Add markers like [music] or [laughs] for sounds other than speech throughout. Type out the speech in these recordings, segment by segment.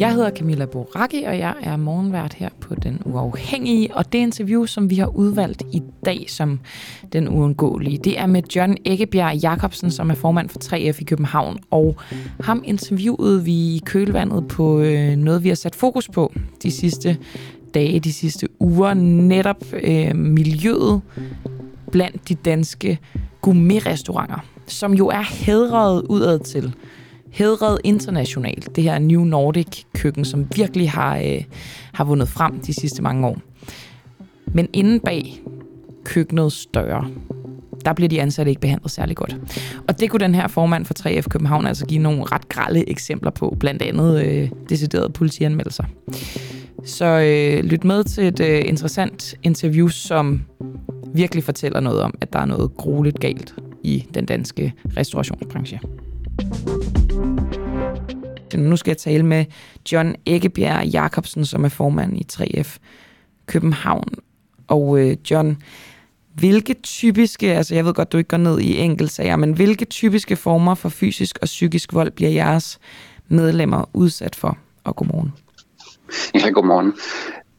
Jeg hedder Camilla Boracchi, og jeg er morgenvært her på Den Uafhængige. Og det interview, som vi har udvalgt i dag som Den Uundgåelige, det er med John Æggebjerg Jacobsen, som er formand for 3F i København. Og ham interviewede vi i kølvandet på øh, noget, vi har sat fokus på de sidste dage, de sidste uger. Netop øh, miljøet blandt de danske gourmetrestauranter, som jo er hedret udad til hedret internationalt, det her New Nordic køkken, som virkelig har, øh, har vundet frem de sidste mange år. Men inden bag køkkenets døre, der bliver de ansatte ikke behandlet særlig godt. Og det kunne den her formand for 3F København altså give nogle ret grælde eksempler på, blandt andet øh, deciderede politianmeldelser. Så øh, lyt med til et øh, interessant interview, som virkelig fortæller noget om, at der er noget grueligt galt i den danske restaurationsbranche. Nu skal jeg tale med John Eggebjerg Jacobsen, som er formand i 3F København. Og øh, John, hvilke typiske, altså jeg ved godt, du ikke går ned i enkeltsager, men hvilke typiske former for fysisk og psykisk vold bliver jeres medlemmer udsat for? Og godmorgen. Ja, godmorgen.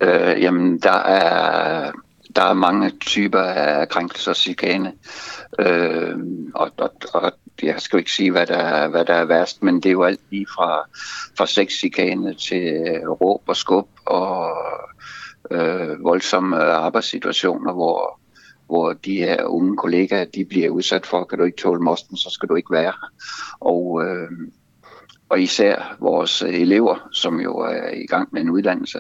Øh, jamen, der er, der er mange typer af krænkelser og chikane. Øh, og, og, og jeg skal ikke sige, hvad der, hvad der er værst, men det er jo alt lige fra, fra sexchikane til øh, råb og skub og øh, voldsomme arbejdssituationer, hvor, hvor de her unge kollegaer, de bliver udsat for, kan du ikke tåle mosten, så skal du ikke være her. Og, øh, og især vores elever, som jo er i gang med en uddannelse,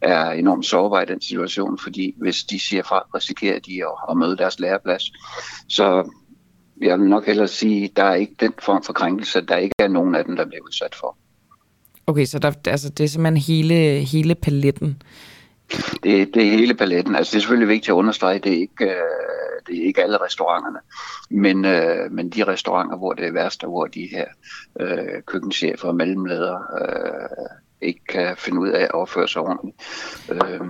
er enormt sårbare i den situation, fordi hvis de siger fra, risikerer de at, at møde deres læreplads. Så jeg vil nok hellere sige, at der er ikke den form for krænkelse, der ikke er nogen af dem, der bliver udsat for. Okay, så der, altså, det er simpelthen hele, hele paletten? Det, det er hele paletten. Altså, det er selvfølgelig vigtigt at understrege, det er ikke, øh, det er ikke alle restauranterne, men, øh, men de restauranter, hvor det er værst, og hvor de her øh, køkkenchefer og mellemledere øh, ikke kan finde ud af at opføre sig ordentligt, øh,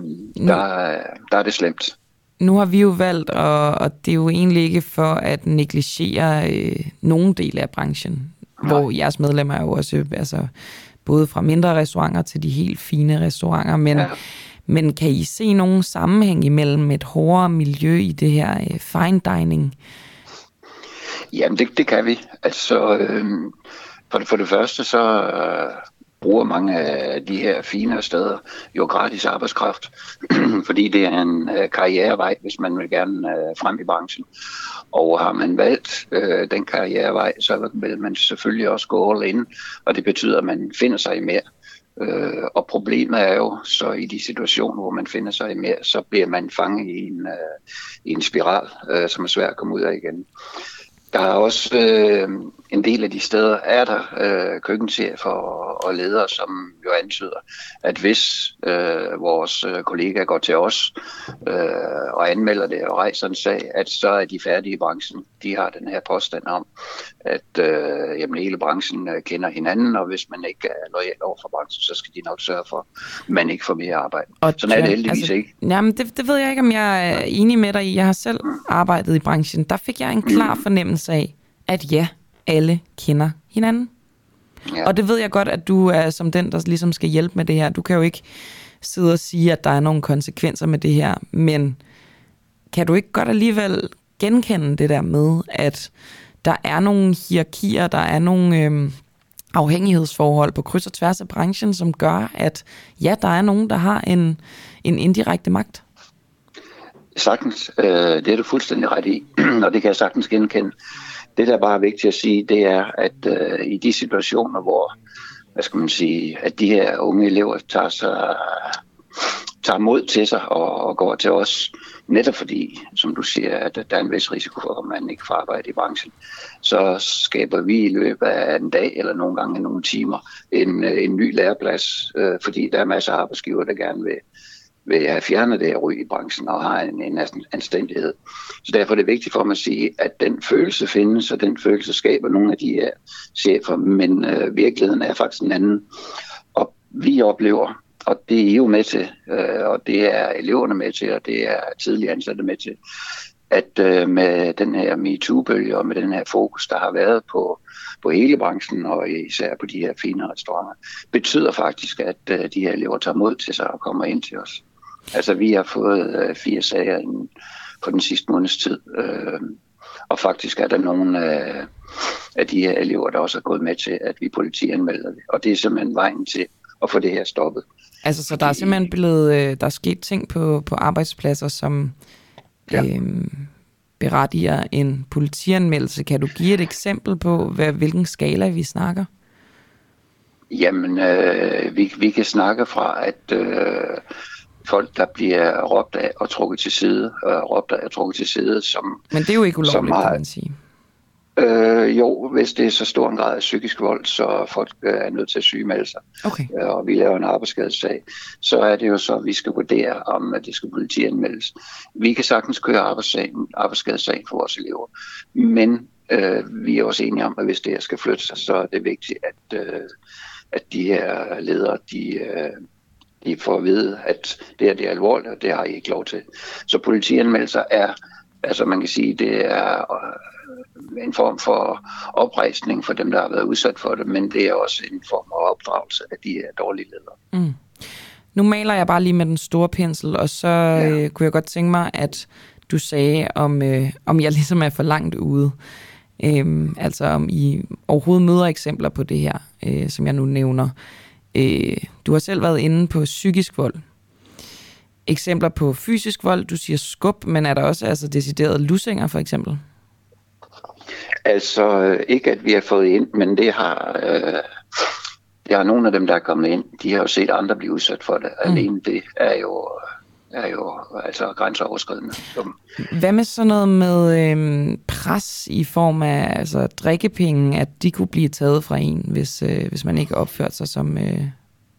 der, der er det slemt nu har vi jo valgt, og, og det er jo egentlig ikke for at negligere øh, nogen del af branchen, Nej. hvor jeres medlemmer er jo også altså, både fra mindre restauranter til de helt fine restauranter, men, ja. men kan I se nogen sammenhæng imellem et hårdere miljø i det her øh, fine dining? Jamen, det, det kan vi. Altså, øh, for, det, for det første, så, øh, bruger mange af de her fine steder jo gratis arbejdskraft, [clears throat] fordi det er en øh, karrierevej, hvis man vil gerne øh, frem i branchen. Og har man valgt øh, den karrierevej, så vil man selvfølgelig også gå all in, og det betyder, at man finder sig i mere. Øh, og problemet er jo så i de situationer, hvor man finder sig i mere, så bliver man fanget i en, øh, i en spiral, øh, som er svært at komme ud af igen. Der er også øh, en del af de steder, er der øh, køkkenchefer og, og ledere, som jo antyder, at hvis øh, vores øh, kollegaer går til os øh, og anmelder det og rejser en sag, at så er de færdige i branchen. De har den her påstand om, at øh, jamen, hele branchen øh, kender hinanden, og hvis man ikke er lojal over for branchen, så skal de nok sørge for, at man ikke får mere arbejde. Og Sådan er det heldigvis altså, ikke. Jamen, det, det ved jeg ikke, om jeg er enig med dig i. Jeg har selv arbejdet i branchen. Der fik jeg en klar mm. fornemmelse af, at ja, alle kender hinanden. Ja. Og det ved jeg godt, at du er som den, der ligesom skal hjælpe med det her. Du kan jo ikke sidde og sige, at der er nogle konsekvenser med det her, men kan du ikke godt alligevel genkende det der med, at der er nogle hierarkier, der er nogle øhm, afhængighedsforhold på kryds og tværs af branchen, som gør, at ja, der er nogen, der har en, en indirekte magt? Sagtens. Øh, det er du fuldstændig ret i, [clears throat] og det kan jeg sagtens genkende. Det, der bare er vigtigt at sige, det er, at øh, i de situationer, hvor hvad skal man sige, at de her unge elever tager, sig, tager mod til sig og, og går til os, netop fordi, som du siger, at der er en vis risiko for, at man ikke får arbejde i branchen, så skaber vi i løbet af en dag eller nogle gange nogle timer en, øh, en ny læreplads, øh, fordi der er masser af arbejdsgiver, der gerne vil vil have fjernet det her ryg i branchen og har en, en anstændighed. Så derfor er det vigtigt for mig at sige, at den følelse findes, og den følelse skaber nogle af de her chefer, men øh, virkeligheden er faktisk en anden. Og vi oplever, og det er I jo med til, øh, og det er eleverne med til, og det er tidligere ansatte med til, at øh, med den her MeToo-bølge og med den her fokus, der har været på, på hele branchen og især på de her fine restauranter, betyder faktisk, at øh, de her elever tager mod til sig og kommer ind til os. Altså vi har fået øh, fire sager inden for den sidste måneds tid, øh, og faktisk er der nogle af, af de her elever, der også er gået med til, at vi politianmelder det. Og det er simpelthen vejen til at få det her stoppet. Altså, så der er simpelthen blevet, øh, der er sket ting på, på arbejdspladser, som ja. øhm, berettiger en politianmeldelse. Kan du give et eksempel på, hvad, hvilken skala vi snakker? Jamen, øh, vi, vi kan snakke fra, at øh, folk, der bliver råbt af og trukket til side, øh, råbt af og trukket til side, som... Men det er jo ikke ulovligt, har, kan man sige. Øh, jo, hvis det er så stor en grad af psykisk vold, så folk øh, er nødt til at sygemelde sig, okay. øh, og vi laver en arbejdsskadesag, så er det jo så, at vi skal vurdere, om at det skal politianmeldes. Vi kan sagtens køre arbejdsskadesagen for vores elever, men øh, vi er også enige om, at hvis det her skal flytte sig, så er det vigtigt, at, øh, at de her ledere, de, øh, de får at vide, at det her det er alvorligt, og det har I ikke lov til. Så politianmeldelser er, altså man kan sige, det er øh, en form for oprejsning for dem, der har været udsat for det, men det er også en form af opdragelse af de her dårlige ledere. Mm. Nu maler jeg bare lige med den store pensel, og så ja. øh, kunne jeg godt tænke mig, at du sagde, om, øh, om jeg [laughs] ligesom er for langt ude. Øhm, altså om I overhovedet møder eksempler på det her, øh, som jeg nu nævner. Øh, du har selv været inde på psykisk vold. Eksempler på fysisk vold, du siger skub, men er der også altså deciderede lussinger for eksempel? Altså ikke at vi har fået ind, men det har, øh, det har nogle af dem, der er kommet ind, de har jo set andre blive udsat for det. Mm. Alene det er jo er jo altså grænseoverskridende. Hvad med sådan noget med øhm, pres i form af altså, drikkepenge, at de kunne blive taget fra en, hvis, øh, hvis man ikke opførte sig, som, øh,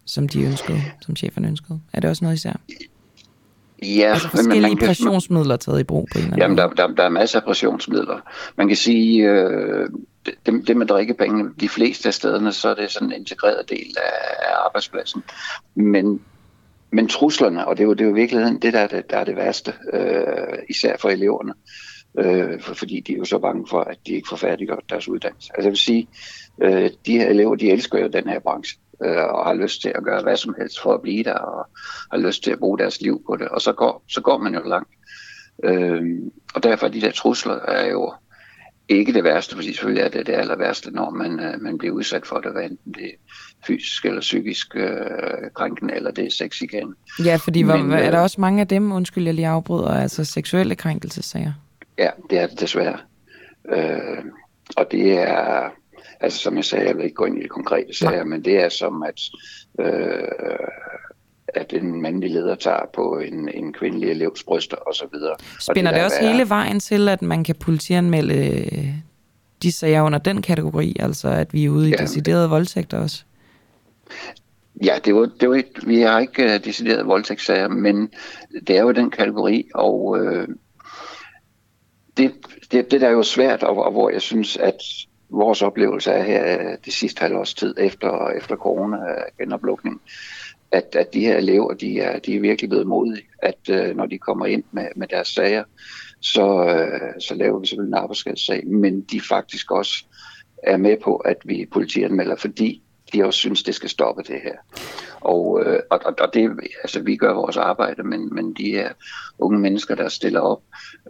som de ønskede, som cheferne ønskede? Er det også noget især? Ja, altså forskellige men man pressionsmidler taget i brug på en eller anden Jamen, der, der, der er masser af pressionsmidler. Man kan sige, øh, det, det med drikkepenge, de fleste af stederne, så er det sådan en integreret del af, af arbejdspladsen. Men men truslerne, og det er jo, det er jo i virkeligheden det, der er det, der er det værste, øh, især for eleverne, øh, for, fordi de er jo så bange for, at de ikke får færdiggjort deres uddannelse. Altså jeg vil sige, øh, de her elever, de elsker jo den her branche, øh, og har lyst til at gøre hvad som helst for at blive der, og har lyst til at bruge deres liv på det, og så går, så går man jo langt. Øh, og derfor er de der trusler er jo ikke det værste, fordi selvfølgelig er det det aller værste, når man, øh, man bliver udsat for det, hvad enten det er fysisk eller psykisk øh, krænkende, eller det er sex igen. Ja, fordi Men, hvor, er der øh, også mange af dem, undskyld jeg lige afbryder, altså seksuelle krænkelsesager? Ja, det er det desværre. Øh, og det er, altså som jeg sagde, jeg vil ikke gå ind i det konkrete sager, ja. men det er som at øh, at en mandlig leder tager på en, en kvindelig elevs bryster osv. Spænder og det, det også være... hele vejen til, at man kan politianmelde øh, de sager under den kategori, altså at vi er ude i ja. deciderede voldtægter også? Ja, det var, det var et, vi har ikke uh, decideret voldtægtssager, men det er jo den kategori, og uh, det, det, det der er jo svært, og, og hvor jeg synes, at vores oplevelse er her det sidste halvårs tid efter, efter corona-genoplukning, at, at de her elever, de er, de er virkelig blevet modige, at øh, når de kommer ind med, med deres sager, så, øh, så laver vi selvfølgelig en arbejdsskadesag, men de faktisk også er med på, at vi politianmelder, fordi de også synes, det skal stoppe det her. Og, øh, og, og det, altså, vi gør vores arbejde, men, men de her unge mennesker, der stiller op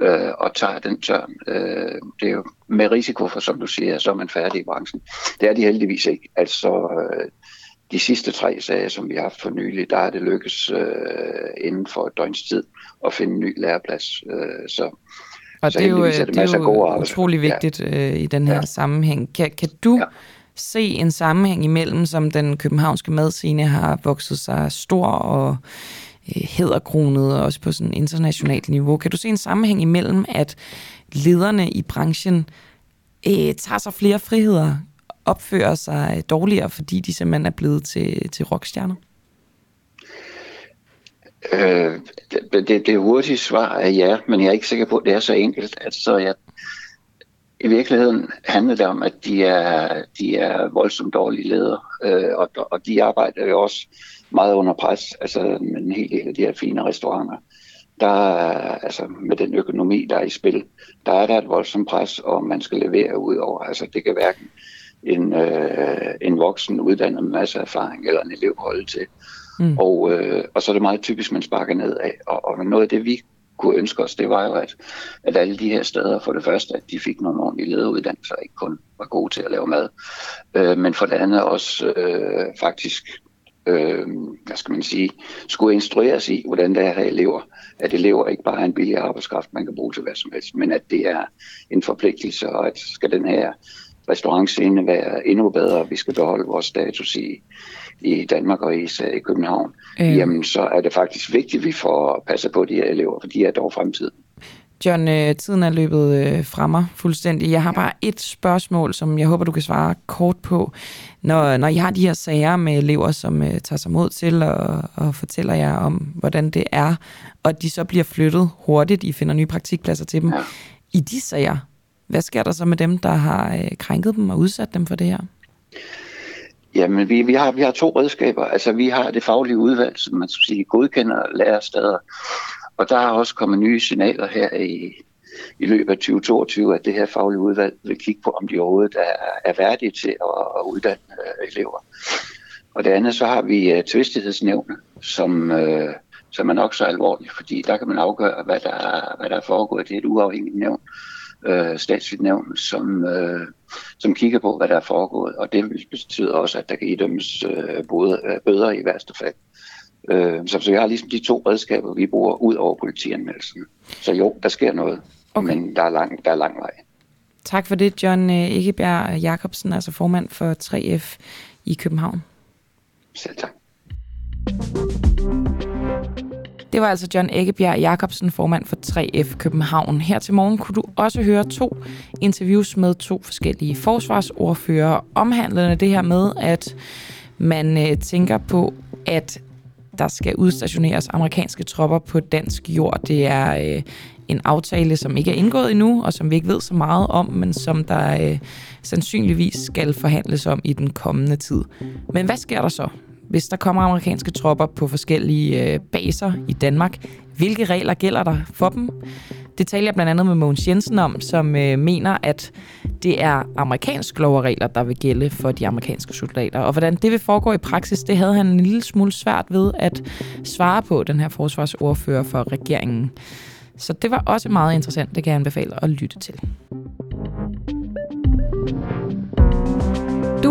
øh, og tager den tørn, øh, det er jo med risiko for, som du siger, så er man færdig i branchen. Det er de heldigvis ikke. Altså, øh, de sidste tre sager, som vi har haft for nylig, der er det lykkes øh, inden for et døgns tid at finde en ny læreplads. Øh, så, og så det er jo, det, det er jo utrolig vigtigt ja. øh, i den her ja. sammenhæng. Kan, kan du ja se en sammenhæng imellem, som den københavnske madscene har vokset sig stor og øh, hedderkronet, også på sådan internationalt niveau. Kan du se en sammenhæng imellem, at lederne i branchen øh, tager sig flere friheder, opfører sig dårligere, fordi de simpelthen er blevet til, til rockstjerner? Øh, det, det, det hurtige svar er ja, men jeg er ikke sikker på, at det er så enkelt. Altså, jeg, i virkeligheden handler det om, at de er, de er voldsomt dårlige ledere, øh, og, og de arbejder jo også meget under pres, altså med en hel del af de her fine restauranter. der er, altså med den økonomi, der er i spil, der er der et voldsomt pres, og man skal levere ud over. Altså det kan hverken en, øh, en voksen uddannet med masser af erfaring, eller en elev holde til. Mm. Og, øh, og så er det meget typisk, man sparker ned af. Og, og noget af det, vi kunne ønske os, det var jo, at, at alle de her steder, for det første, at de fik nogle ordentlige lederuddannelser, ikke kun var gode til at lave mad, øh, men for det andet også øh, faktisk øh, hvad skal man sige, skulle instrueres i, hvordan det er elever. At elever ikke bare er en billig arbejdskraft, man kan bruge til hvad som helst, men at det er en forpligtelse, og at skal den her restaurantscene være endnu bedre, vi skal beholde vores status i, i Danmark og især i København, øh. jamen så er det faktisk vigtigt, at vi får passet på de her elever, for de er dog fremtiden. John, øh, tiden er løbet øh, fra mig fuldstændig. Jeg har bare et spørgsmål, som jeg håber, du kan svare kort på. Når, når I har de her sager med elever, som øh, tager sig mod til og, og fortæller jer om, hvordan det er, og de så bliver flyttet hurtigt, I finder nye praktikpladser til dem. Ja. I de sager, hvad sker der så med dem, der har øh, krænket dem og udsat dem for det her? Jamen, vi, vi, har, vi har to redskaber. Altså, vi har det faglige udvalg, som man skal sige, godkender lærersteder. Og der er også kommet nye signaler her i, i løbet af 2022, at det her faglige udvalg vil kigge på, om de overhovedet er, er værdige til at, at uddanne øh, elever. Og det andet, så har vi øh, uh, tvistighedsnævne, som, uh, som er nok så alvorligt, fordi der kan man afgøre, hvad der, er, hvad der er foregået. Det er et uafhængigt nævn, uh, statsligt nævn, som, uh, som kigger på, hvad der er foregået. Og det betyder også, at der kan idømmes uh, bøder i værste fald. Øh, så, så jeg har ligesom de to redskaber, vi bruger ud over politianmeldelsen. Så jo, der sker noget, okay. men der er, lang, der er lang vej. Tak for det, John øh, Jacobsen, altså formand for 3F i København. Selv tak. Det var altså John Eggebjerg Jacobsen, formand for 3F København. Her til morgen kunne du også høre to interviews med to forskellige forsvarsordfører omhandlende det her med, at man øh, tænker på, at der skal udstationeres amerikanske tropper på dansk jord. Det er øh, en aftale, som ikke er indgået endnu, og som vi ikke ved så meget om, men som der øh, sandsynligvis skal forhandles om i den kommende tid. Men hvad sker der så, hvis der kommer amerikanske tropper på forskellige øh, baser i Danmark? Hvilke regler gælder der for dem? Det taler jeg blandt andet med Mogens Jensen om, som øh, mener, at det er amerikansk lov og regler, der vil gælde for de amerikanske soldater. Og hvordan det vil foregå i praksis, det havde han en lille smule svært ved at svare på, den her forsvarsordfører for regeringen. Så det var også meget interessant, det kan jeg anbefale at lytte til.